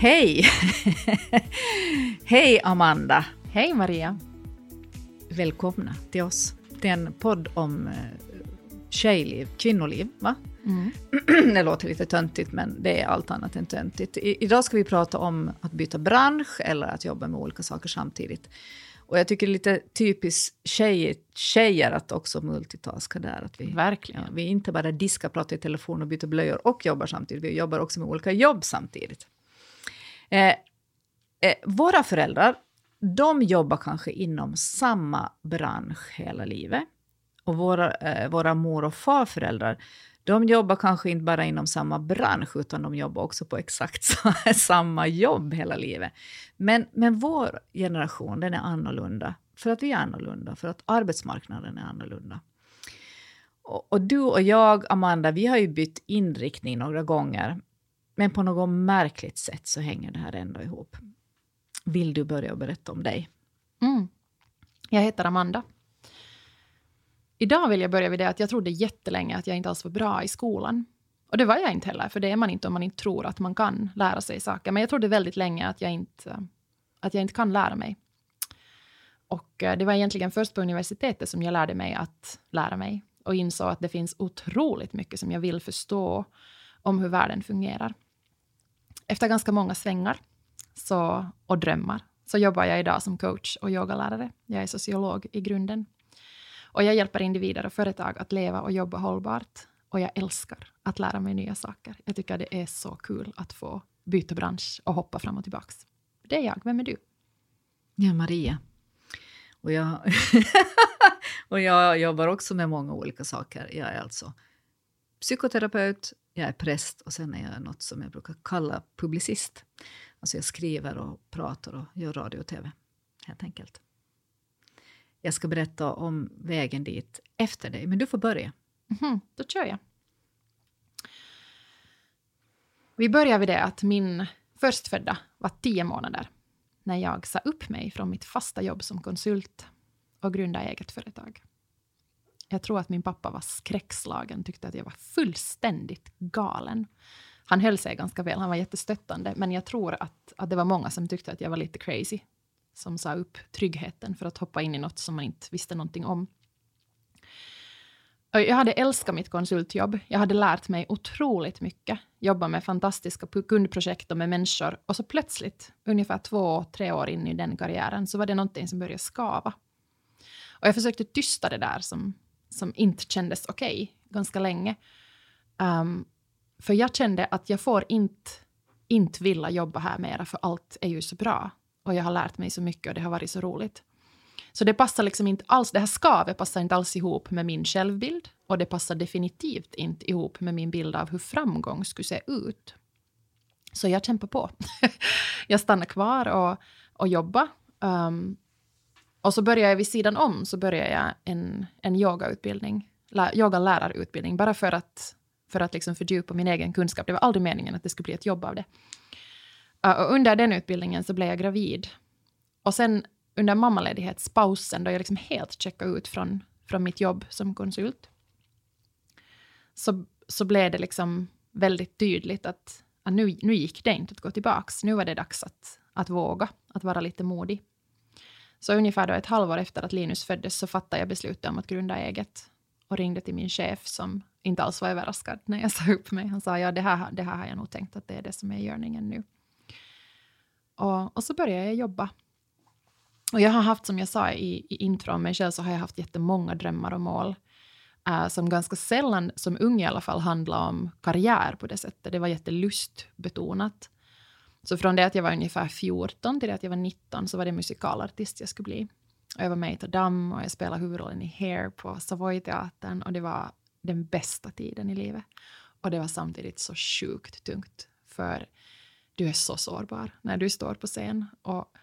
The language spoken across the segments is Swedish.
Hej! Hej Amanda! Hej Maria! Välkomna till oss. Det är en podd om eh, tjejliv, kvinnoliv, va? Mm. det låter lite töntigt, men det är allt annat än töntigt. I, idag ska vi prata om att byta bransch eller att jobba med olika saker samtidigt. Och jag tycker det är lite typiskt tjejer, tjejer att också multitaska där. Att vi, Verkligen. Ja, vi inte bara diskar, pratar i telefon och byter blöjor och jobbar samtidigt, vi jobbar också med olika jobb samtidigt. Eh, eh, våra föräldrar, de jobbar kanske inom samma bransch hela livet. Och våra, eh, våra mor och farföräldrar, de jobbar kanske inte bara inom samma bransch, utan de jobbar också på exakt samma jobb hela livet. Men, men vår generation, den är annorlunda. För att vi är annorlunda, för att arbetsmarknaden är annorlunda. Och, och du och jag, Amanda, vi har ju bytt inriktning några gånger. Men på något märkligt sätt så hänger det här ändå ihop. Vill du börja berätta om dig? Mm. Jag heter Amanda. Idag vill jag börja med det att jag trodde jättelänge att jag inte alls var bra i skolan. Och det var jag inte heller, för det är man inte om man inte tror att man kan lära sig saker. Men jag trodde väldigt länge att jag inte, att jag inte kan lära mig. Och eh, det var egentligen först på universitetet som jag lärde mig att lära mig och insåg att det finns otroligt mycket som jag vill förstå om hur världen fungerar. Efter ganska många svängar så, och drömmar så jobbar jag idag som coach och yogalärare. Jag är sociolog i grunden. Och jag hjälper individer och företag att leva och jobba hållbart. Och jag älskar att lära mig nya saker. Jag tycker det är så kul att få byta bransch och hoppa fram och tillbaka. Det är jag. Vem är du? Jag är Maria. Och jag, och jag jobbar också med många olika saker. Jag är alltså psykoterapeut, jag är präst och sen är jag något som jag brukar kalla publicist. Alltså jag skriver och pratar och gör radio och tv, helt enkelt. Jag ska berätta om vägen dit efter dig, men du får börja. Mm -hmm, då kör jag. Vi börjar vid det att min förstfödda var tio månader när jag sa upp mig från mitt fasta jobb som konsult och grundade eget företag. Jag tror att min pappa var skräckslagen, tyckte att jag var fullständigt galen. Han höll sig ganska väl, han var jättestöttande, men jag tror att, att det var många som tyckte att jag var lite crazy, som sa upp tryggheten för att hoppa in i något som man inte visste någonting om. Jag hade älskat mitt konsultjobb. Jag hade lärt mig otroligt mycket. Jobba med fantastiska kundprojekt och med människor. Och så plötsligt, ungefär två, tre år in i den karriären, så var det någonting som började skava. Och jag försökte tysta det där som, som inte kändes okej okay, ganska länge. Um, för jag kände att jag får inte, inte vilja jobba här mera, för allt är ju så bra. Och jag har lärt mig så mycket och det har varit så roligt. Så det passar liksom inte alls, det här skavet passar inte alls ihop med min självbild och det passar definitivt inte ihop med min bild av hur framgång skulle se ut. Så jag kämpar på. jag stannar kvar och, och jobbar. Um, och så började jag vid sidan om så började jag en, en yogautbildning, yogalärarutbildning, bara för att, för att liksom fördjupa min egen kunskap. Det var aldrig meningen att det skulle bli ett jobb av det. Och under den utbildningen så blev jag gravid. Och sen under mammaledighetspausen, då jag liksom helt checkade ut från, från mitt jobb som konsult, så, så blev det liksom väldigt tydligt att, att nu, nu gick det inte att gå tillbaka. Nu var det dags att, att våga, att vara lite modig. Så ungefär då ett halvår efter att Linus föddes så fattade jag beslutet om att grunda eget och ringde till min chef som inte alls var överraskad när jag sa upp mig. Han sa ja, det här, det här har jag nog tänkt att det är det som är görningen nu. Och, och så började jag jobba och jag har haft, som jag sa i, i intro om mig själv, så har jag haft jättemånga drömmar och mål. äh, som ganska sällan, som ung i alla fall, handlar om karriär på det sättet. Det var jättelustbetonat. Så från det att jag var ungefär 14 till det att jag var 19 så var det musikalartist jag skulle bli. Och jag var med i Tadam och jag spelade huvudrollen i Hair på Savoy-teatern och det var den bästa tiden i livet. Och det var samtidigt så sjukt tungt, för du är så sårbar när du står på scen. Och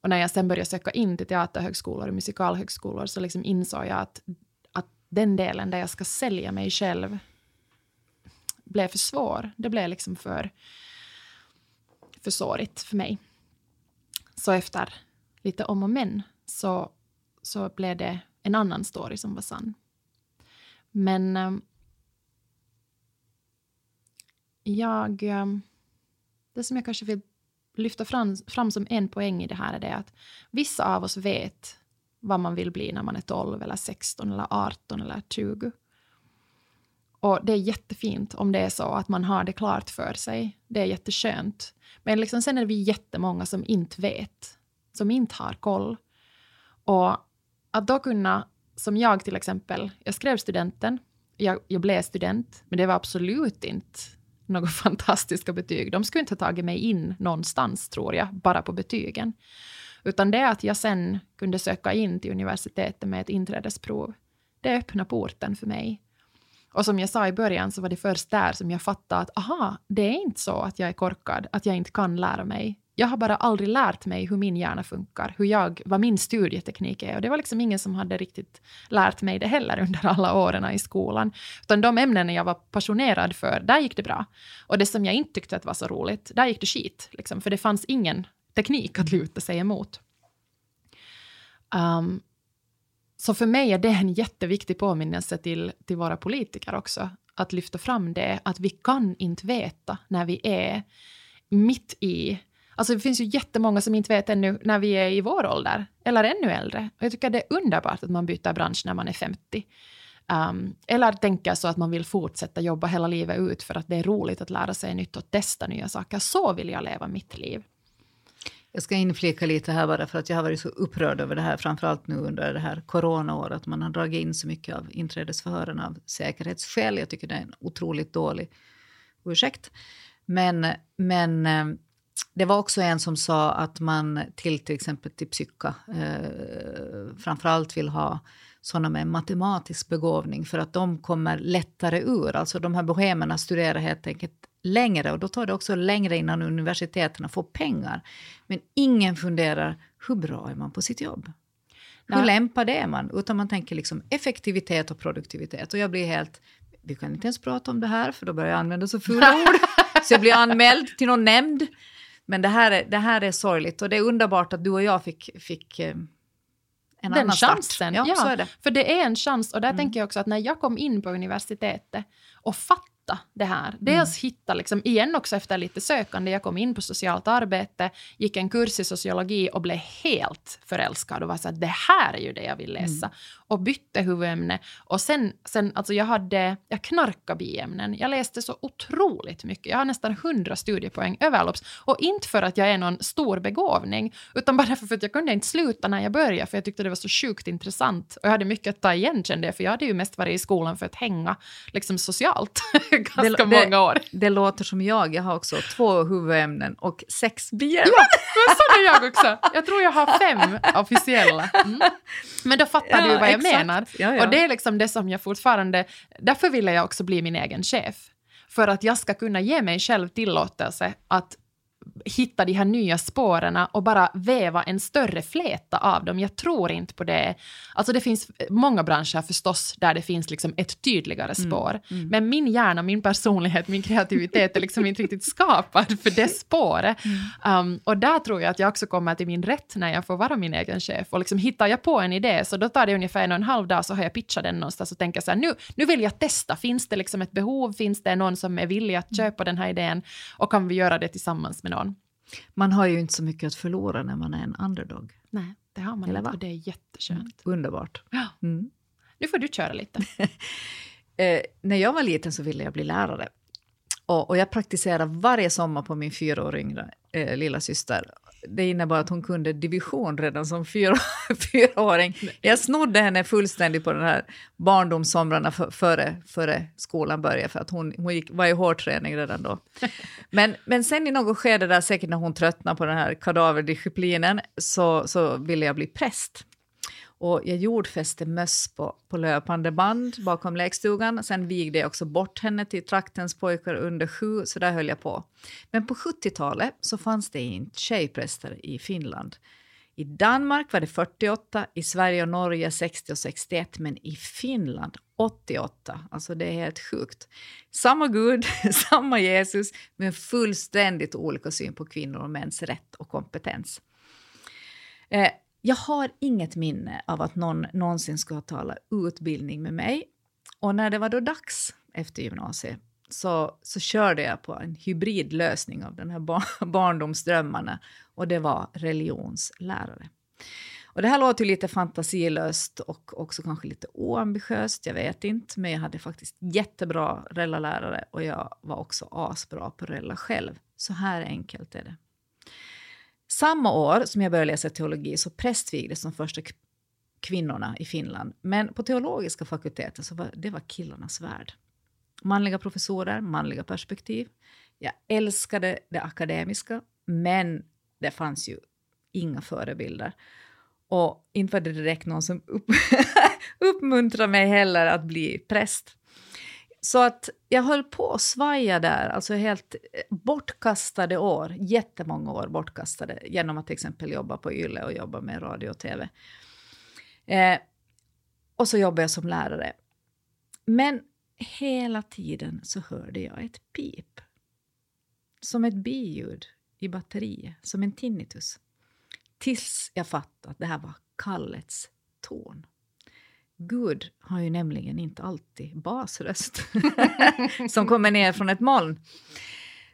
och när jag sen började söka in till teaterhögskolor och musikalhögskolor så liksom insåg jag att, att den delen där jag ska sälja mig själv blev för svår. Det blev liksom för, för sårigt för mig. Så efter lite om och men så, så blev det en annan story som var sann. Men ehm, jag... Ehm, det som jag kanske vill lyfta fram, fram som en poäng i det här är det att vissa av oss vet vad man vill bli när man är 12 eller 16 eller 18 eller 20. Och det är jättefint om det är så att man har det klart för sig. Det är jätteskönt. Men liksom sen är vi jättemånga som inte vet, som inte har koll. Och att då kunna, som jag till exempel, jag skrev studenten, jag, jag blev student, men det var absolut inte några fantastiska betyg. De skulle inte ha tagit mig in någonstans, tror jag, bara på betygen. Utan det att jag sen kunde söka in till universitetet med ett inträdesprov, det öppnade porten för mig. Och som jag sa i början så var det först där som jag fattade att aha, det är inte så att jag är korkad, att jag inte kan lära mig. Jag har bara aldrig lärt mig hur min hjärna funkar, hur jag, vad min studieteknik är. Och det var liksom ingen som hade riktigt lärt mig det heller under alla åren i skolan. Utan de ämnen jag var passionerad för, där gick det bra. Och det som jag inte tyckte att var så roligt, där gick det skit. Liksom, för det fanns ingen teknik att luta sig emot. Um, så för mig är det en jätteviktig påminnelse till, till våra politiker också, att lyfta fram det, att vi kan inte veta när vi är mitt i Alltså det finns ju jättemånga som inte vet ännu när vi är i vår ålder, eller ännu äldre. Och jag tycker det är underbart att man byter bransch när man är 50. Um, eller tänker så att man vill fortsätta jobba hela livet ut för att det är roligt att lära sig nytt och testa nya saker. Så vill jag leva mitt liv. Jag ska inflika lite här bara för att jag har varit så upprörd över det här, framförallt nu under det här coronaåret. Man har dragit in så mycket av inträdesförhören av säkerhetsskäl. Jag tycker det är en otroligt dålig ursäkt. Men, men eh, det var också en som sa att man till till exempel till psyka eh, framförallt vill ha sådana med matematisk begåvning för att de kommer lättare ur. Alltså de här bohemerna studerar helt enkelt längre och då tar det också längre innan universiteten får pengar. Men ingen funderar hur bra är man på sitt jobb? Hur lämpad är man? Utan man tänker liksom effektivitet och produktivitet. Och jag blir helt... Vi kan inte ens prata om det här för då börjar jag använda så fula ord. Så jag blir anmäld till någon nämnd. Men det här, är, det här är sorgligt och det är underbart att du och jag fick, fick eh, en Den annan chansen. Ja, ja, så är det. För det är en chans och där mm. tänker jag också att när jag kom in på universitetet och fattade hitta det här. Dels mm. hitta, liksom, igen också efter lite sökande, jag kom in på socialt arbete, gick en kurs i sociologi och blev helt förälskad och var så att det här är ju det jag vill läsa. Mm. Och bytte huvudämne. Och sen, sen alltså jag hade, jag knarkade biämnen. Jag läste så otroligt mycket. Jag har nästan 100 studiepoäng överlopps. Och inte för att jag är någon stor begåvning, utan bara för att jag kunde inte sluta när jag började, för jag tyckte det var så sjukt intressant. Och jag hade mycket att ta igen kände jag, för jag hade ju mest varit i skolan för att hänga liksom socialt. ganska det, många år. Det, det, låter som jag. Jag har också två huvudämnen och sex biämnen. Ja, så är jag också. Jag tror jag har fem officiella. Mm. Men då fattar ja, du vad jag exakt. menar. Ja, ja. Och det är liksom det som jag fortfarande... Därför ville jag också bli min egen chef. För att jag ska kunna ge mig själv tillåtelse att hitta de här nya spåren och bara väva en större fläta av dem. Jag tror inte på det. Alltså det finns många branscher förstås där det finns liksom ett tydligare mm, spår. Mm, mm. Men min hjärna, min personlighet, min kreativitet är liksom inte riktigt skapad för det spåret. Mm. Um, och där tror jag att jag också kommer till min rätt när jag får vara min egen chef. Och liksom hittar jag på en idé så då tar det ungefär en och en halv dag så har jag pitchat den någonstans och tänker så här nu, nu vill jag testa. Finns det liksom ett behov? Finns det någon som är villig att köpa den här idén? Och kan vi göra det tillsammans med någon? Man har ju inte så mycket att förlora när man är en underdog. Nej, det har man inte och det är jätteskönt. Mm, underbart. Ja. Mm. Nu får du köra lite. eh, när jag var liten så ville jag bli lärare. Och, och jag praktiserade varje sommar på min fyra år yngre eh, lilla syster det innebar att hon kunde division redan som fyra, fyraåring. Jag snodde henne fullständigt på den här barndomssomrarna före, före skolan började, för att hon, hon gick, var i hårdträning redan då. Men, men sen i något skede där, säkert när hon tröttnade på den här kadaverdisciplinen, så, så ville jag bli präst. Och jag jordfäste möss på, på löpande band bakom lekstugan. Sen vigde jag också bort henne till traktens pojkar under sju, så där höll jag på. Men på 70-talet så fanns det inte tjejpräster i Finland. I Danmark var det 48, i Sverige och Norge 60 och 61, men i Finland 88. Alltså det är helt sjukt. Samma Gud, samma Jesus, men fullständigt olika syn på kvinnor och mäns rätt och kompetens. Eh, jag har inget minne av att någon någonsin skulle tala utbildning med mig. Och när det var då dags efter gymnasiet så, så körde jag på en hybridlösning av den här bar barndomsdrömmarna och det var religionslärare. Och det här låter ju lite fantasilöst och också kanske lite oambitiöst, jag vet inte, men jag hade faktiskt jättebra rellalärare och jag var också asbra på rella själv. Så här enkelt är det. Samma år som jag började läsa teologi så prästvigdes de första kvinnorna i Finland. Men på teologiska fakulteten så var det var killarnas värld. Manliga professorer, manliga perspektiv. Jag älskade det akademiska, men det fanns ju inga förebilder. Och inte var det direkt någon som upp uppmuntrade mig heller att bli präst. Så att jag höll på att svaja där, alltså helt eh, bortkastade år, jättemånga år bortkastade genom att till exempel jobba på YLE och jobba med radio och tv. Eh, och så jobbade jag som lärare. Men hela tiden så hörde jag ett pip. Som ett biljud i batteriet, som en tinnitus. Tills jag fattade att det här var kallets ton. Gud har ju nämligen inte alltid basröst som kommer ner från ett moln.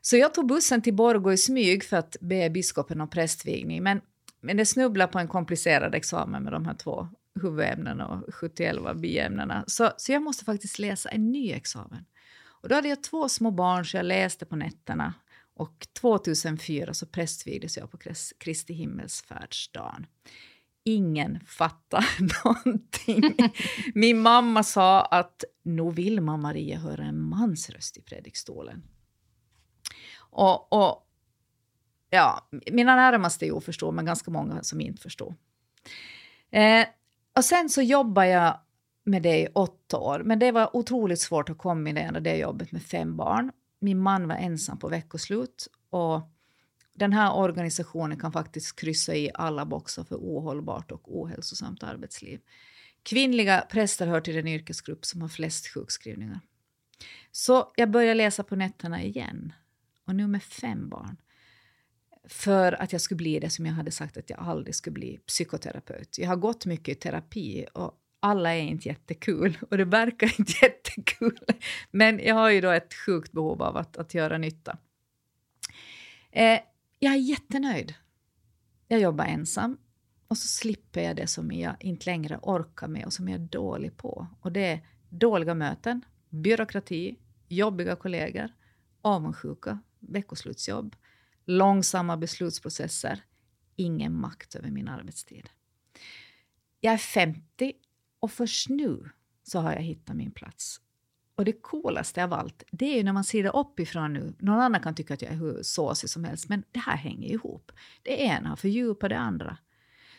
Så jag tog bussen till Borgå i smyg för att be biskopen om prästvigning. Men, men det snubblade på en komplicerad examen med de här två huvudämnena och 71 biämnena. Så, så jag måste faktiskt läsa en ny examen. Och då hade jag två små barn så jag läste på nätterna. Och 2004 så prästvigdes jag på Kristi himmelsfärdsdagen. Ingen fattade någonting. Min mamma sa att nog vill mamma Maria höra en mans röst i predikstolen. Och, och ja, mina närmaste jo förstår, men ganska många som inte förstår. Eh, och sen så jobbade jag med det i åtta år, men det var otroligt svårt att kombinera det jobbet med fem barn. Min man var ensam på veckoslut och den här organisationen kan faktiskt kryssa i alla boxar för ohållbart och ohälsosamt arbetsliv. Kvinnliga präster hör till den yrkesgrupp som har flest sjukskrivningar. Så jag började läsa på nätterna igen, och nu med fem barn för att jag skulle bli det som jag hade sagt att jag aldrig skulle bli, psykoterapeut. Jag har gått mycket i terapi och alla är inte jättekul och det verkar inte jättekul. Men jag har ju då ett sjukt behov av att, att göra nytta. Eh, jag är jättenöjd. Jag jobbar ensam och så slipper jag det som jag inte längre orkar med och som jag är dålig på. Och det är dåliga möten, byråkrati, jobbiga kollegor, avundsjuka, veckoslutsjobb, långsamma beslutsprocesser, ingen makt över min arbetstid. Jag är 50 och först nu så har jag hittat min plats. Och det coolaste av allt, det är ju när man ser det uppifrån nu. Någon annan kan tycka att jag är hur såsig som helst, men det här hänger ihop. Det ena har fördjupat det andra.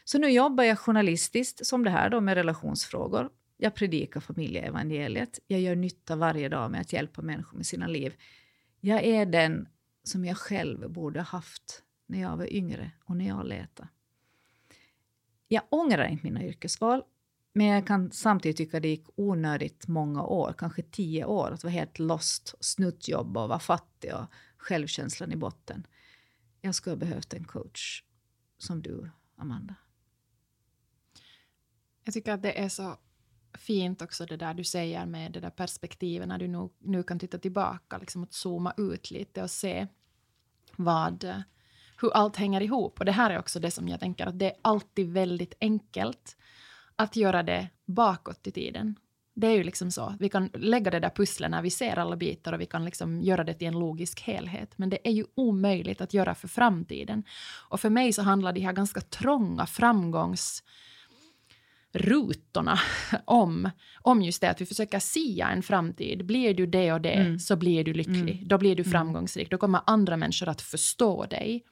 Så nu jobbar jag journalistiskt, som det här då, med relationsfrågor. Jag predikar familjeevangeliet. Jag gör nytta varje dag med att hjälpa människor med sina liv. Jag är den som jag själv borde haft när jag var yngre och när jag letade. Jag ångrar inte mina yrkesval, men jag kan samtidigt tycka det gick onödigt många år, kanske tio år, att vara helt lost, snuttjobb och vara fattig och självkänslan i botten. Jag skulle ha behövt en coach som du, Amanda. Jag tycker att det är så fint också det där du säger med det där perspektivet när du nu, nu kan titta tillbaka, liksom att zooma ut lite och se vad, hur allt hänger ihop. Och det här är också det som jag tänker att det är alltid väldigt enkelt att göra det bakåt i tiden. Det är ju liksom så. Vi kan lägga det där pusslet när vi ser alla bitar och vi kan liksom göra det till en logisk helhet. Men det är ju omöjligt att göra för framtiden. Och för mig så handlar de här ganska trånga framgångs rutorna om, om just det att vi försöker sia en framtid. Blir du det och det mm. så blir du lycklig. Mm. Då blir du mm. framgångsrik. Då kommer andra människor att förstå dig.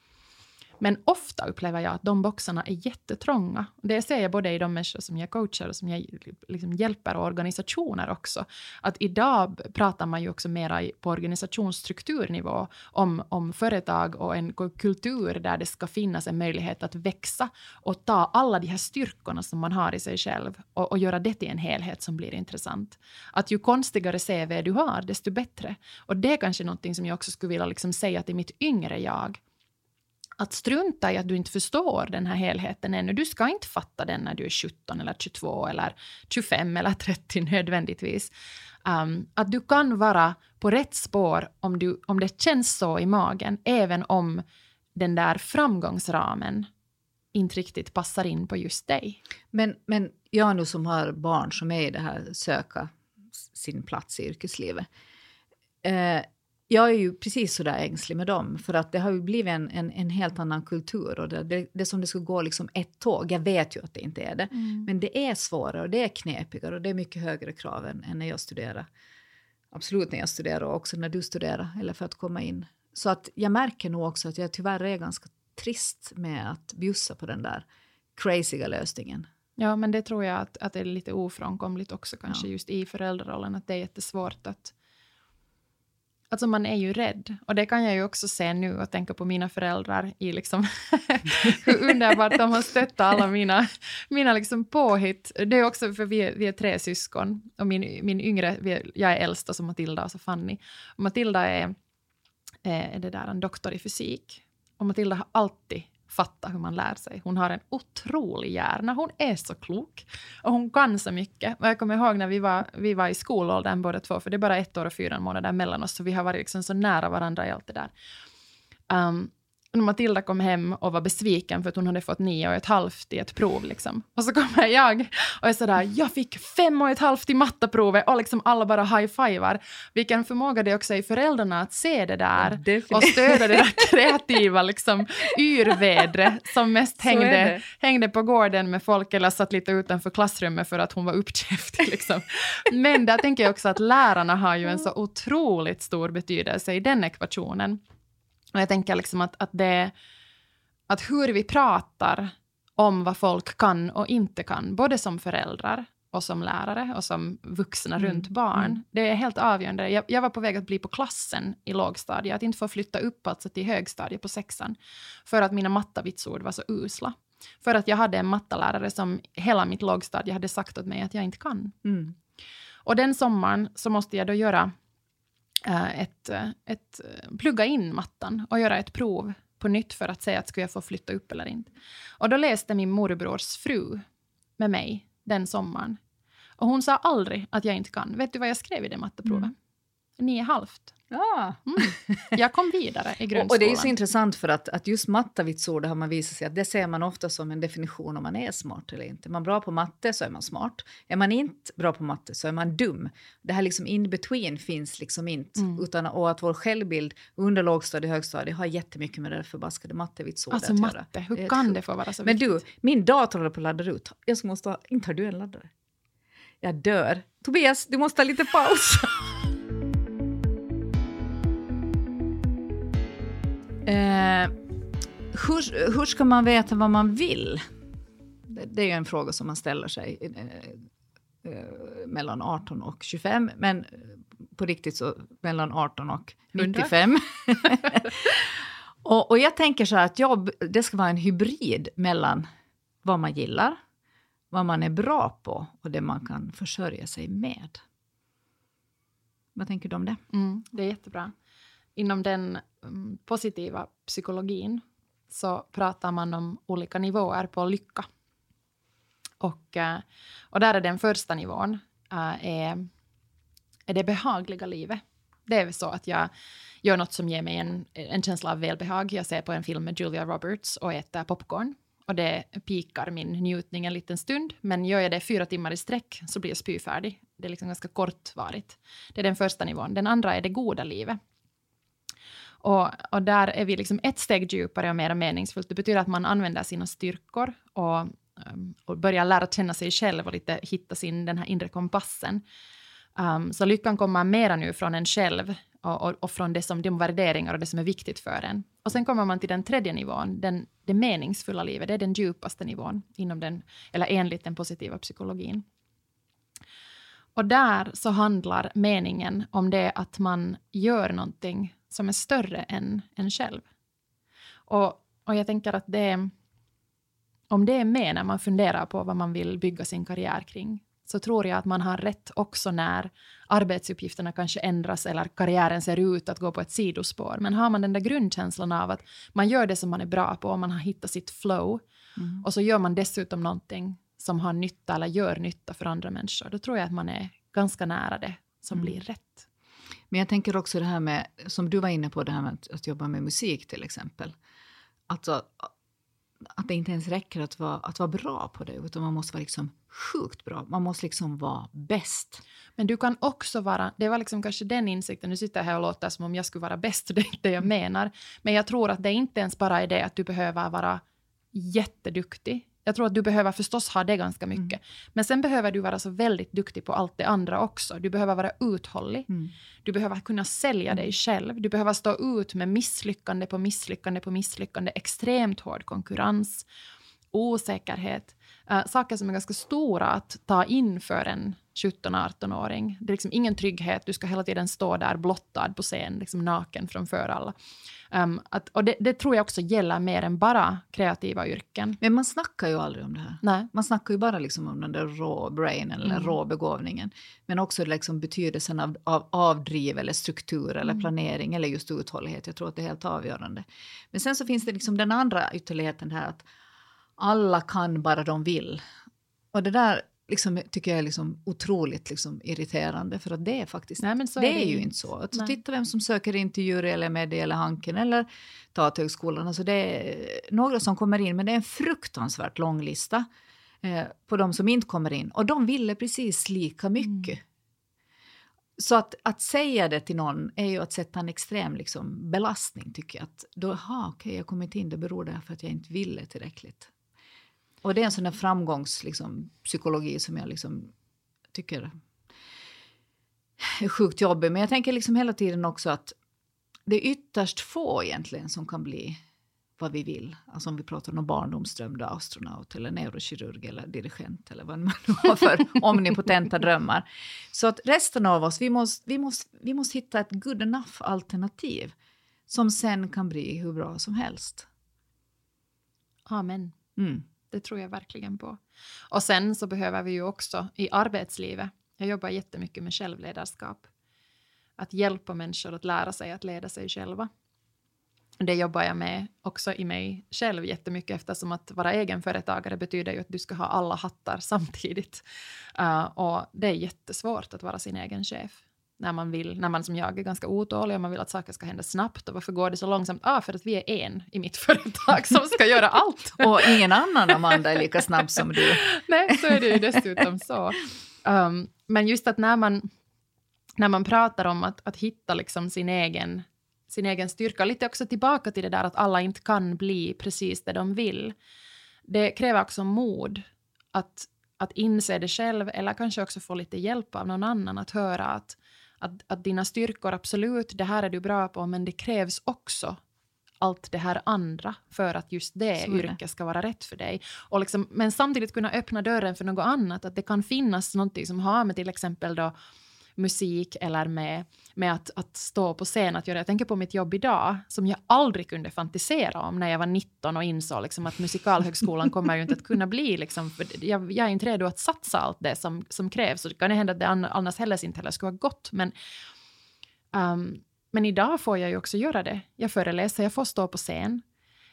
Men ofta upplever jag att de boxarna är jättetrånga. Det ser jag både i de människor som jag coachar och som jag liksom hjälper och organisationer också. Att idag pratar man ju också mera på organisationsstrukturnivå om, om företag och en kultur där det ska finnas en möjlighet att växa och ta alla de här styrkorna som man har i sig själv och, och göra det till en helhet som blir intressant. Att ju konstigare CV du har, desto bättre. Och det är kanske någonting som jag också skulle vilja liksom säga till mitt yngre jag att strunta i att du inte förstår den här helheten ännu. Du ska inte fatta den när du är 17 eller 22 eller 25 eller 30 nödvändigtvis. Um, att du kan vara på rätt spår om, du, om det känns så i magen, även om den där framgångsramen inte riktigt passar in på just dig. Men, men jag nu som har barn som är i det här söka sin plats i yrkeslivet. Eh, jag är ju precis så där ängslig med dem, för att det har ju blivit en, en, en helt annan kultur. och det, det, det som det skulle gå liksom ett tåg. Jag vet ju att det inte är det, mm. men det är svårare och det är knepigare och det är mycket högre krav än, än när jag studerade. Absolut när jag studerade och också när du studerade, eller för att komma in. Så att jag märker nog också att jag tyvärr är ganska trist med att bjussa på den där crazyga lösningen. Ja, men det tror jag att, att det är lite ofrånkomligt också kanske ja. just i föräldrarollen, att det är jättesvårt att Alltså man är ju rädd. Och det kan jag ju också se nu och tänka på mina föräldrar i liksom hur underbart de har stöttat alla mina, mina liksom påhitt. Det är också för vi är, vi är tre syskon och min, min yngre, är, jag är äldst och så Matilda och så Fanny. Och Matilda är, eh, är det där en doktor i fysik och Matilda har alltid fatta hur man lär sig. Hon har en otrolig hjärna. Hon är så klok och hon kan så mycket. Och jag kommer ihåg när vi var, vi var i skolåldern båda två, för det är bara ett år och fyra månader mellan oss, så vi har varit liksom så nära varandra i allt det där. Um, Matilda kom hem och var besviken för att hon hade fått nio och ett halvt i ett prov. Liksom. Och så kommer jag och är sådär, jag fick fem och ett halvt i matteprovet och liksom alla bara high-fivar. Vilken förmåga det är också i föräldrarna att se det där ja, och stödja det där kreativa liksom, yrvädret som mest hängde, hängde på gården med folk eller satt lite utanför klassrummet för att hon var uppkäftig. Liksom. Men där tänker jag också att lärarna har ju en så otroligt stor betydelse i den ekvationen. Och jag tänker liksom att, att, det, att hur vi pratar om vad folk kan och inte kan, både som föräldrar och som lärare och som vuxna mm. runt barn. Mm. Det är helt avgörande. Jag, jag, var på väg att bli på klassen i lågstadiet, att inte få flytta upp alltså till högstadiet på sexan, för att mina mattavitsord var så usla. För att jag hade en mattelärare som hela mitt lågstadie hade sagt åt mig att jag inte kan. Mm. Och den sommaren så måste jag då göra ett, eh, ett, eh, plugga in mattan och göra ett prov på nytt för att se att skulle jag få flytta upp eller inte. Och då läste min morbrors fru med mig den sommaren. Och hon sa aldrig att jag inte kan. Vet du vad jag skrev i det matteprovet? Mm. Nio halvt. Ja. Mm. Jag kom vidare i grundskolan. Och, det är så intressant för att, att just mattavitsord har man visat sig att det ser man ofta som en definition om man är smart eller inte. Är man bra på matte så är man smart. Är man inte bra på matte så är man dum. Det här liksom in between finns liksom inte. Mm. Utan, och att vår självbild under lågstadie och högstadie har jättemycket med det förbaskade mattevitsordet alltså, att matte, göra. Hur det kan det få vara så Men viktigt? du, min dator håller på att ladda ut. Jag måste ha, inte har du en laddare? Jag dör. Tobias, du måste ha lite paus. hur, hur ska man veta vad man vill? Det, det är en fråga som man ställer sig eh, eh, mellan 18 och 25, men på riktigt så mellan 18 och 95. och, och jag tänker så här att jobb, det ska vara en hybrid mellan vad man gillar, vad man är bra på och det man kan försörja sig med. Vad tänker du om det? Mm, det är jättebra. Inom den um, positiva psykologin så pratar man om olika nivåer på lycka. Och, eh, och där är den första nivån eh, är, är det behagliga livet. Det är så att jag gör något som ger mig en, en känsla av välbehag. Jag ser på en film med Julia Roberts och äter popcorn. Och det pikar min njutning en liten stund. Men gör jag det fyra timmar i sträck så blir jag spyfärdig. Det är liksom ganska kortvarigt. Det är den första nivån. Den andra är det goda livet. Och, och där är vi liksom ett steg djupare och mer meningsfullt. Det betyder att man använder sina styrkor och, um, och börjar lära känna sig själv och lite hitta sin den här inre kompassen. Um, så lyckan kommer mera nu från en själv och, och, och, från det som, de värderingar och det som är viktigt för en. Och sen kommer man till den tredje nivån, den, det meningsfulla livet. Det är den djupaste nivån inom den, eller enligt den positiva psykologin. Och där så handlar meningen om det att man gör någonting som är större än en själv. Och, och jag tänker att det om det är med när man funderar på vad man vill bygga sin karriär kring, så tror jag att man har rätt också när arbetsuppgifterna kanske ändras eller karriären ser ut att gå på ett sidospår. Men har man den där grundkänslan av att man gör det som man är bra på och man har hittat sitt flow mm. och så gör man dessutom någonting som har nytta eller gör nytta för andra människor, då tror jag att man är ganska nära det som blir rätt. Men jag tänker också det här med, som du var inne på, det här med att, att jobba med musik till exempel. Alltså, att det inte ens räcker att vara, att vara bra på det, utan man måste vara liksom sjukt bra. Man måste liksom vara bäst. Men du kan också vara, det var liksom kanske den insikten, nu sitter jag här och låter som om jag skulle vara bäst, det är inte det jag menar. Men jag tror att det inte ens bara är det att du behöver vara jätteduktig. Jag tror att du behöver förstås ha det ganska mycket. Mm. Men sen behöver du vara så väldigt duktig på allt det andra också. Du behöver vara uthållig. Mm. Du behöver kunna sälja mm. dig själv. Du behöver stå ut med misslyckande på misslyckande på misslyckande. Extremt hård konkurrens, osäkerhet. Uh, saker som är ganska stora att ta in för en 17-18-åring. Det är liksom ingen trygghet, du ska hela tiden stå där blottad på scen, liksom naken framför alla. Um, att, och det, det, tror jag också gäller mer än bara kreativa yrken. Men man snackar ju aldrig om det här. Nej. Man snackar ju bara liksom om den där rå eller mm. rå begåvningen. Men också liksom betydelsen av, av avdriv eller struktur eller mm. planering eller just uthållighet. Jag tror att det är helt avgörande. Men sen så finns det liksom den andra ytterligheten här att alla kan bara de vill. Och det där liksom, tycker jag är liksom otroligt liksom, irriterande, för att det är faktiskt Nej, det, är, det ju inte så. Alltså, titta vem som söker in till jury eller media eller Hanken eller Teaterhögskolan. Alltså, det är några som kommer in, men det är en fruktansvärt lång lista eh, på de som inte kommer in. Och de ville precis lika mycket. Mm. Så att, att säga det till någon är ju att sätta en extrem liksom, belastning, tycker jag. Att då, aha, okej, okay, jag kommer inte in, det beror det för att jag inte ville tillräckligt. Och det är en sån där framgångspsykologi liksom, som jag liksom tycker är sjukt jobbig. Men jag tänker liksom hela tiden också att det är ytterst få egentligen som kan bli vad vi vill. Alltså om vi pratar om barndomsdrömda astronaut eller neurokirurg eller dirigent eller vad man nu har för omnipotenta drömmar. Så att resten av oss, vi måste, vi, måste, vi måste hitta ett good enough alternativ som sen kan bli hur bra som helst. Amen. Mm. Det tror jag verkligen på. Och sen så behöver vi ju också i arbetslivet, jag jobbar jättemycket med självledarskap, att hjälpa människor att lära sig att leda sig själva. Det jobbar jag med också i mig själv jättemycket eftersom att vara egenföretagare betyder ju att du ska ha alla hattar samtidigt. Uh, och det är jättesvårt att vara sin egen chef när man vill, när man som jag är ganska otålig och man vill att saker ska hända snabbt. Och varför går det så långsamt? Ah, för att vi är en i mitt företag som ska göra allt. och ingen annan Amanda är lika snabb som du. Nej, så är det ju dessutom så. Um, men just att när man, när man pratar om att, att hitta liksom sin egen sin egen styrka. Lite också tillbaka till det där att alla inte kan bli precis det de vill. Det kräver också mod att, att inse det själv eller kanske också få lite hjälp av någon annan att höra att att, att dina styrkor, absolut, det här är du bra på, men det krävs också allt det här andra för att just det yrket ska vara rätt för dig. Och liksom, men samtidigt kunna öppna dörren för något annat, att det kan finnas något som har med till exempel då musik eller med, med att, att stå på scen att göra. Jag tänker på mitt jobb idag som jag aldrig kunde fantisera om när jag var 19 och insåg liksom att musikalhögskolan kommer ju inte att kunna bli liksom, för jag, jag är inte redo att satsa allt det som, som krävs och det kan hända att det annars heller inte heller skulle ha gått men um, men idag får jag ju också göra det. Jag föreläser, jag får stå på scen.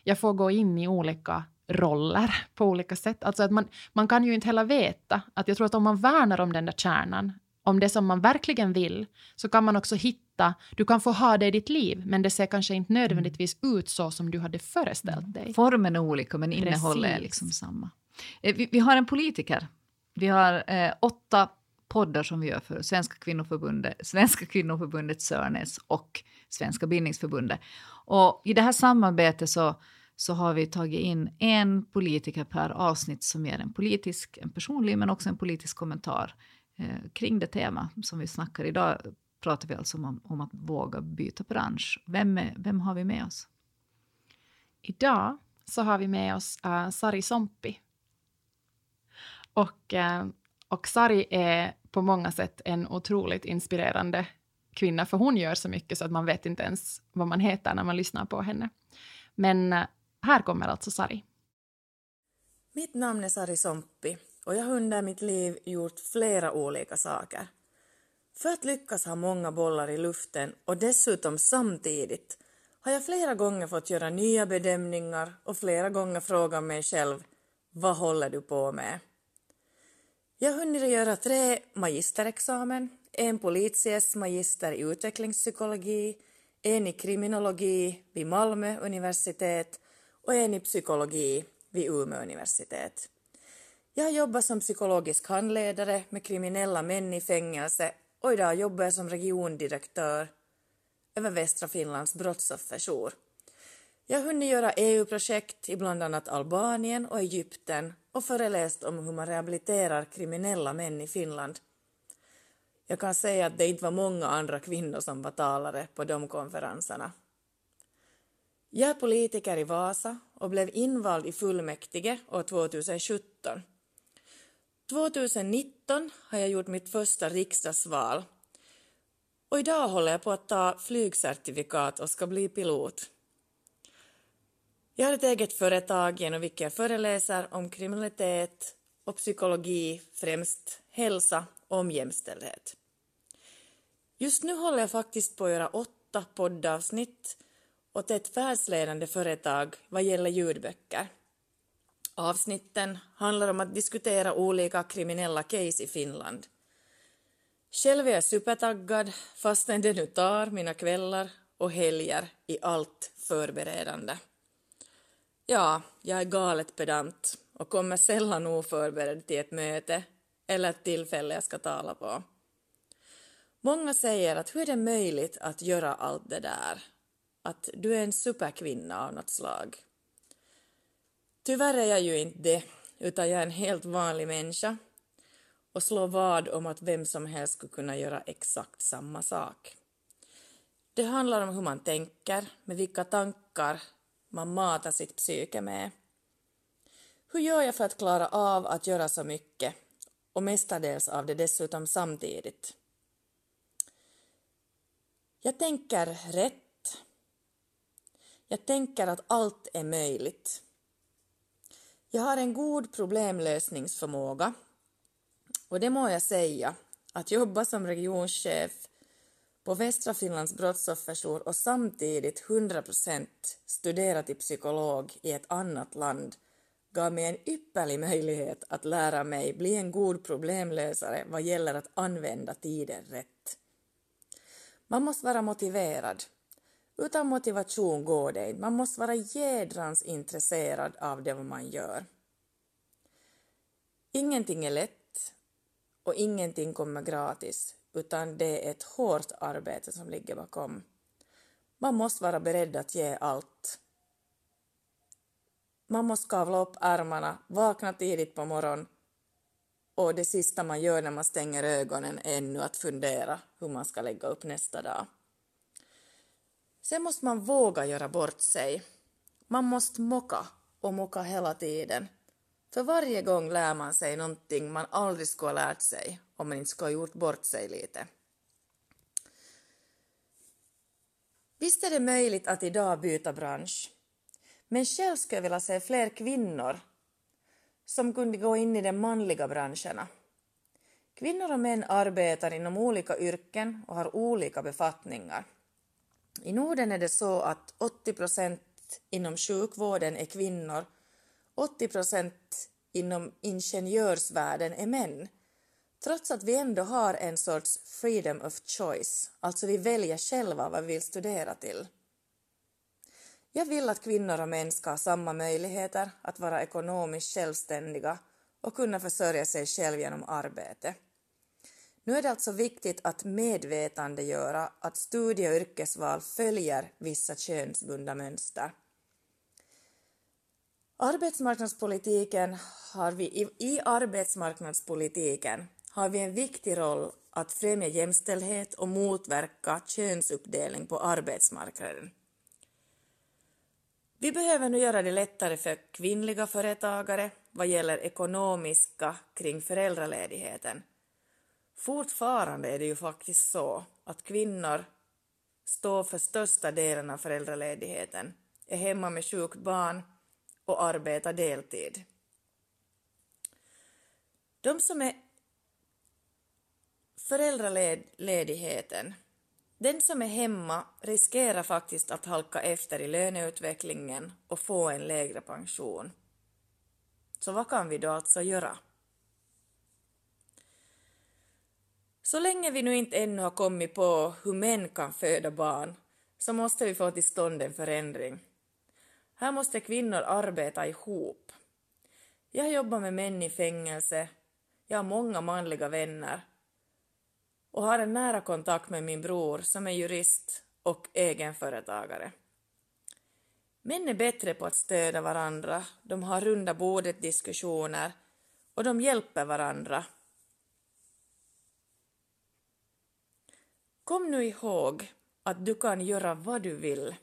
Jag får gå in i olika roller på olika sätt. Alltså att man, man kan ju inte heller veta att jag tror att om man värnar om den där kärnan om det som man verkligen vill, så kan man också hitta, du kan få ha det i ditt liv, men det ser kanske inte nödvändigtvis ut så som du hade föreställt mm. dig. Formen är olika, men innehållet är liksom samma. Eh, vi, vi, har en politiker. Vi har eh, åtta poddar som vi gör för Svenska kvinnoförbundet, Svenska kvinnoförbundet Sörnäs och Svenska bildningsförbundet. Och i det här samarbetet så, så har vi tagit in en politiker per avsnitt som ger en politisk, en personlig men också en politisk kommentar eh, kring det tema som vi snackar idag pratar vi alltså om, om att våga byta bransch. Vem, är, vem har vi med oss? Idag så har vi med oss uh, Sari Sompi. Och, uh, och Sari är på många sätt en otroligt inspirerande kvinna, för hon gör så mycket så att man vet inte ens vad man heter när man lyssnar på henne. Men uh, här kommer alltså Sari. Mitt namn är Sari Sompi och jag har under mitt liv gjort flera olika saker. För att lyckas ha många bollar i luften och dessutom samtidigt har jag flera gånger fått göra nya bedömningar och flera gånger frågat mig själv vad håller du på med? Jag har hunnit göra tre magisterexamen, en policies magister i utvecklingspsykologi, en i kriminologi vid Malmö universitet och en i psykologi vid Umeå universitet. Jag har jobbat som psykologisk handledare med kriminella män i fängelse och idag jobbar jag som regiondirektör över västra Finlands brottsofferjour. Jag har hunnit göra EU-projekt i bland annat Albanien och Egypten och föreläst om hur man rehabiliterar kriminella män i Finland. Jag kan säga att det inte var många andra kvinnor som var talare på de konferenserna. Jag är politiker i Vasa och blev invald i fullmäktige år 2017. 2019 har jag gjort mitt första riksdagsval och idag håller jag på att ta flygcertifikat och ska bli pilot. Jag har ett eget företag genom vilket jag föreläser om kriminalitet och psykologi, främst hälsa och om jämställdhet. Just nu håller jag faktiskt på att göra åtta poddavsnitt åt ett världsledande företag vad gäller ljudböcker. Avsnitten handlar om att diskutera olika kriminella case i Finland. Själv är jag supertaggad fastän det nu tar mina kvällar och helger i allt förberedande. Ja, jag är galet pedant och kommer sällan oförberedd till ett möte eller ett tillfälle jag ska tala på. Många säger att hur är det möjligt att göra allt det där? Att du är en superkvinna av något slag. Tyvärr är jag ju inte det, utan jag är en helt vanlig människa och slår vad om att vem som helst skulle kunna göra exakt samma sak. Det handlar om hur man tänker, med vilka tankar man matar sitt psyke med. Hur gör jag för att klara av att göra så mycket och mestadels av det dessutom samtidigt? Jag tänker rätt. Jag tänker att allt är möjligt. Jag har en god problemlösningsförmåga och det må jag säga, att jobba som regionchef på Västra Finlands brottsofferjour och samtidigt 100% studera till psykolog i ett annat land gav mig en ypperlig möjlighet att lära mig bli en god problemlösare vad gäller att använda tiden rätt. Man måste vara motiverad. Utan motivation går det inte. Man måste vara jädrans intresserad av det man gör. Ingenting är lätt och ingenting kommer gratis, utan det är ett hårt arbete som ligger bakom. Man måste vara beredd att ge allt. Man måste kavla upp ärmarna, vakna tidigt på morgonen och det sista man gör när man stänger ögonen är ännu att fundera hur man ska lägga upp nästa dag. Sen måste man våga göra bort sig. Man måste mocka och mocka hela tiden. För varje gång lär man sig någonting man aldrig skulle ha lärt sig om man inte skulle ha gjort bort sig lite. Visst är det möjligt att idag byta bransch, men själv skulle jag vilja se fler kvinnor som kunde gå in i de manliga branscherna. Kvinnor och män arbetar inom olika yrken och har olika befattningar. I Norden är det så att 80 procent inom sjukvården är kvinnor, 80 procent inom ingenjörsvärlden är män, trots att vi ändå har en sorts freedom of choice, alltså vi väljer själva vad vi vill studera till. Jag vill att kvinnor och män ska ha samma möjligheter att vara ekonomiskt självständiga och kunna försörja sig själv genom arbete. Nu är det alltså viktigt att medvetandegöra att studie och yrkesval följer vissa könsbundna mönster. Arbetsmarknadspolitiken har vi, i, I arbetsmarknadspolitiken har vi en viktig roll att främja jämställdhet och motverka könsuppdelning på arbetsmarknaden. Vi behöver nu göra det lättare för kvinnliga företagare vad gäller ekonomiska kring föräldraledigheten. Fortfarande är det ju faktiskt så att kvinnor står för största delen av föräldraledigheten, är hemma med sjukt barn och arbetar deltid. De som är föräldraledigheten den som är hemma riskerar faktiskt att halka efter i löneutvecklingen och få en lägre pension. Så vad kan vi då alltså göra? Så länge vi nu inte ännu har kommit på hur män kan föda barn så måste vi få till stånd en förändring. Här måste kvinnor arbeta ihop. Jag jobbar med män i fängelse, jag har många manliga vänner och har en nära kontakt med min bror som är jurist och egenföretagare. Män är bättre på att stödja varandra, de har runda bordet diskussioner och de hjälper varandra. Kom nu ihåg att du kan göra vad du vill.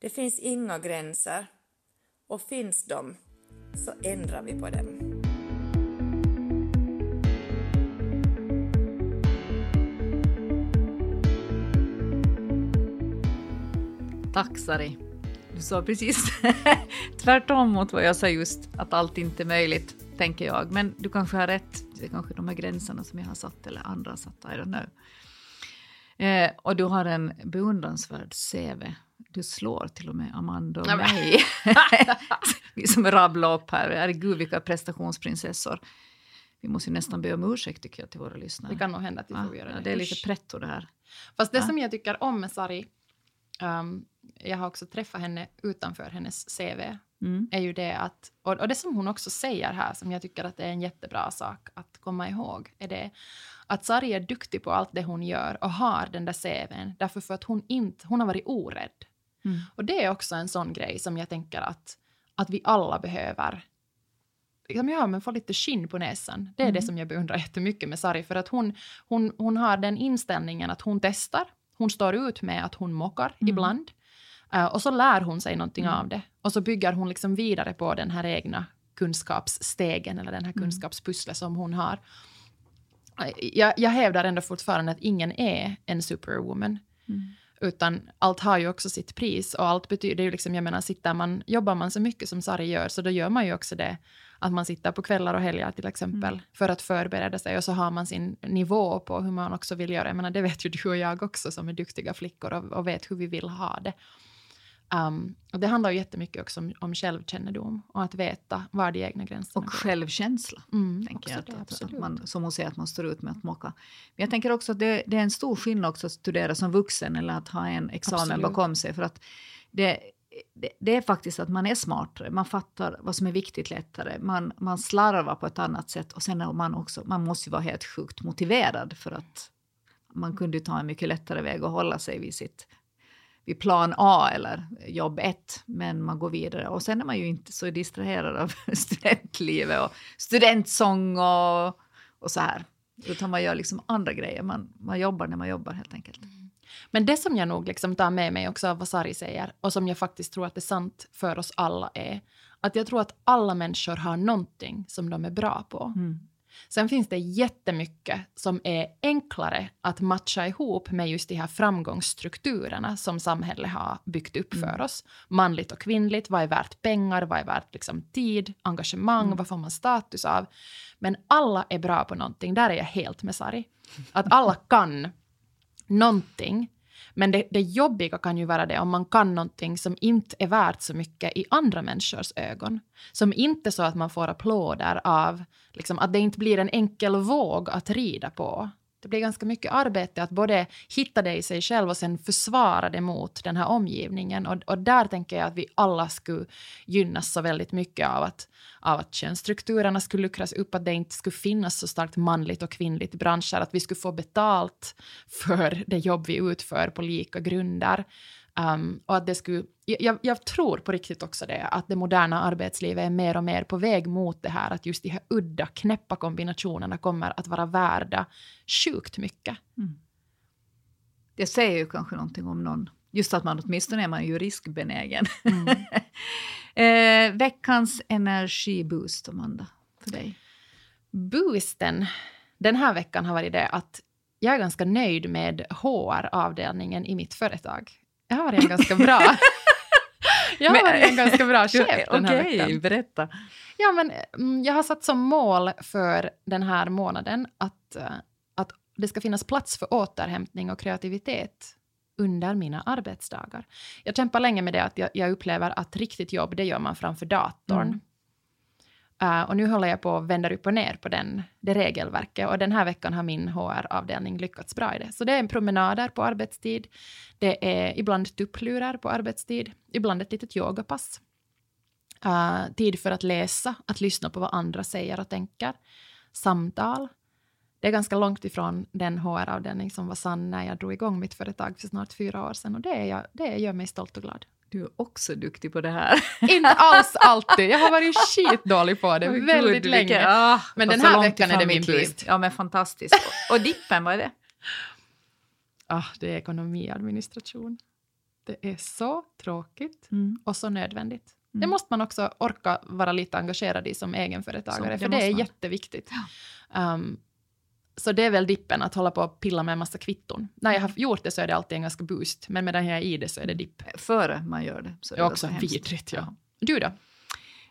Det finns inga gränser och finns de så ändrar vi på dem. Tack Sari. Du sa precis tvärtom mot vad jag sa just, att allt inte är möjligt, tänker jag. Men du kanske har rätt, det är kanske de här gränserna som jag har satt eller andra har satt, I don't know. Eh, och du har en beundransvärd CV. Du slår till och med Amanda och mig. Vi som rabblar upp här, herregud vilka prestationsprinsessor. Vi måste ju nästan be om ursäkt tycker jag till våra lyssnare. Det kan nog hända att vi får Ja, göra ja, det. det är lite pretto det här. Fast det Ja. som jag tycker om med Sari, um, jag har också träffat henne utanför hennes CV, Mm. är ju det att, och, och det som hon också säger här, som jag tycker att det är en jättebra sak att komma ihåg, är det att Sari är duktig på allt det hon gör och har den där CVn, därför för att hon inte, hon har varit orädd. Mm. Och det är också en sån grej som jag tänker att, att vi alla behöver liksom, ja, men få lite skinn på näsan. Det är Mm. det som jag beundrar jättemycket med Sari, för att hon, hon, hon har den inställningen att hon testar, hon står ut med att hon mockar Mm. ibland, och så lär hon sig någonting Mm. av det. Och så bygger hon liksom vidare på den här egna kunskapsstegen eller den här Mm. kunskapspusslet som hon har. Eh, Jag, jag hävdar ändå fortfarande att ingen är en superwoman. Mm. Utan allt har ju också sitt pris och allt betyder ju liksom, jag menar, sitter man, jobbar man så mycket som Sari gör så då gör man ju också det att man sitter på kvällar och helger till exempel Mm. för att förbereda sig och så har man sin nivå på hur man också vill göra. Jag menar, det vet ju du och jag också som är duktiga flickor och, och vet hur vi vill ha det. Um, och det handlar ju jättemycket också om, om självkännedom och att veta var de egna gränserna Och självkänsla. Mm, tänker jag. Det, att, att man, som hon säger, att man står ut med att mocka. Men jag tänker också att det, det är en stor skillnad också att studera som vuxen eller att ha en examen Absolut. bakom sig. För att det, det, det är faktiskt att man är smartare, man fattar vad som är viktigt lättare, man, man slarvar på ett annat sätt och sen är man också, man måste ju vara helt sjukt motiverad för att man kunde ta en mycket lättare väg och hålla sig vid sitt vid plan A eller jobb 1, men man går vidare. Och sen är man ju inte så distraherad av studentlivet och studentsång och, och så här. Utan man gör liksom andra grejer. Man, man jobbar när man jobbar helt enkelt. Men det som jag nog liksom tar med mig också av vad Sari säger och som jag faktiskt tror att är sant för oss alla är att jag tror att alla människor har någonting som de är bra på. Mm. Sen finns det jättemycket som är enklare att matcha ihop med just de här framgångsstrukturerna som samhället har byggt upp för oss. Manligt och kvinnligt, vad är värt pengar, vad är värt liksom tid, engagemang, vad får man status av? Men alla är bra på någonting, där är jag helt med Sari. Att alla kan någonting. Men det, det jobbiga kan ju vara det om man kan någonting som inte är värt så mycket i andra människors ögon. Som inte så att man får applåder av, liksom, att det inte blir en enkel våg att rida på. Det blir ganska mycket arbete att både hitta det i sig själv och sen försvara det mot den här omgivningen. Och, och där tänker jag att vi alla skulle gynnas så väldigt mycket av att, av att könsstrukturerna skulle luckras upp, att det inte skulle finnas så starkt manligt och kvinnligt i branscher, att vi skulle få betalt för det jobb vi utför på lika grunder. Um, och att det skulle, jag, jag tror på riktigt också det, att det moderna arbetslivet är mer och mer på väg mot det här, att just de här udda, knäppa kombinationerna kommer att vara värda sjukt mycket. Det säger ju kanske någonting om någon. Just att man åtminstone är man ju riskbenägen. eh, veckans energiboost, Amanda, för dig? Boosten den här veckan har varit det att jag är ganska nöjd med HR-avdelningen i mitt företag. Jag har en ganska bra... jag har varit en ganska bra chef den här Okej, veckan. berätta. Ja, men, mm, jag har satt som mål för den här månaden att, eh, att det ska finnas plats för återhämtning och kreativitet under mina arbetsdagar. Jag kämpar länge med det att jag, jag upplever att riktigt jobb, det gör man framför datorn. Mm. Uh, och nu håller jag på att vända upp och ner på den, det regelverket. Och den här veckan har min HR-avdelning lyckats bra i det. Så det är promenader på arbetstid. Det är ibland tupplurar på arbetstid. Ibland ett litet yogapass. Uh, tid för att läsa, att lyssna på vad andra säger och tänker. Samtal. Det är ganska långt ifrån den HR-avdelning som var sann när jag drog igång mitt företag för snart fyra år sedan. Och det, är jag, det gör mig stolt och glad. Du är också duktig på det här. Inte alls alltid. Jag har varit skitdålig på det oh, väldigt länge. Vilka, ah, men den här veckan är det min boost. Ja, men fantastiskt. Och, och dippen, vad är det? Ah, det är ekonomiadministration. Det är så tråkigt mm. och så nödvändigt. Mm. Det måste man också orka vara lite engagerad i som egenföretagare, så, för det är man. jätteviktigt. Ja. Um, så det är väl dippen, att hålla på och pilla med en massa kvitton. När jag har gjort det så är det alltid en ganska boost, men medan jag är i det så är det dipp. Före man gör det. Så är det är också vidrigt, ja. Du då?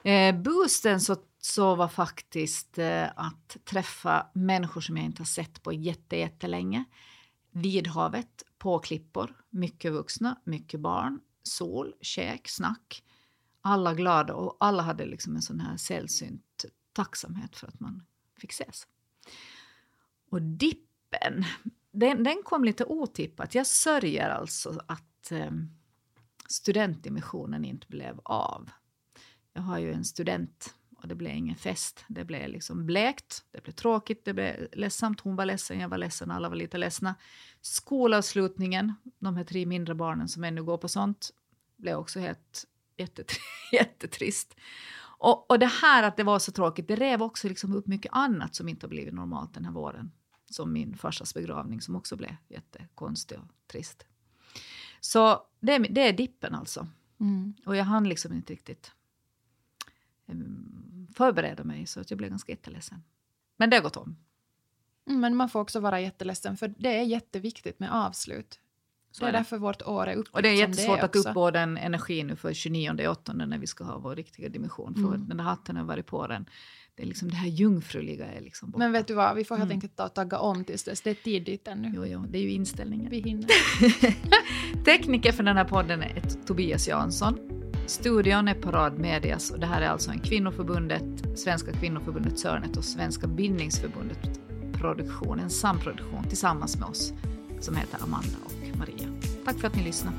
Eh, boosten så, så var faktiskt eh, att träffa människor som jag inte har sett på jätte, jättelänge. Vid havet, på klippor, mycket vuxna, mycket barn, sol, käk, snack. Alla glada och alla hade liksom en sån här sällsynt tacksamhet för att man fick ses. Och dippen, den, den kom lite otippat. Jag sörjer alltså att eh, studentdimissionen inte blev av. Jag har ju en student och det blev ingen fest. Det blev liksom blekt, det blev tråkigt, det blev ledsamt. Hon var ledsen, jag var ledsen, alla var lite ledsna. Skolavslutningen, de här tre mindre barnen som ännu går på sånt, blev också helt jättetrist. Och, och det här att det var så tråkigt, det rev också liksom upp mycket annat som inte har blivit normalt den här våren som min farsas begravning som också blev jättekonstig och trist. Så det, det är dippen alltså. Mm. Och jag hann liksom inte riktigt um, förbereda mig så att jag blev ganska jätteledsen. Men det har gått om. Mm, men man får också vara jätteledsen för det är jätteviktigt med avslut. Så det är därför vårt år är uppbyggt Och det är jättesvårt det att uppbåda en energi nu för 29 8 när vi ska ha vår riktiga dimension. För mm. den där hatten har varit på den det, är liksom det här jungfruliga är liksom borta. Men vet du vad, vi får helt mm. enkelt ta och tagga om tills dess. Det är tidigt ännu. Jo, jo, det är ju inställningen. Vi hinner. Tekniker för den här podden är Tobias Jansson. Studion är Parad Medias och det här är alltså en kvinnoförbundet, Svenska kvinnoförbundet Sörnet och Svenska bildningsförbundet produktion, en samproduktion tillsammans med oss som heter Amanda och Maria. Tack för att ni lyssnade.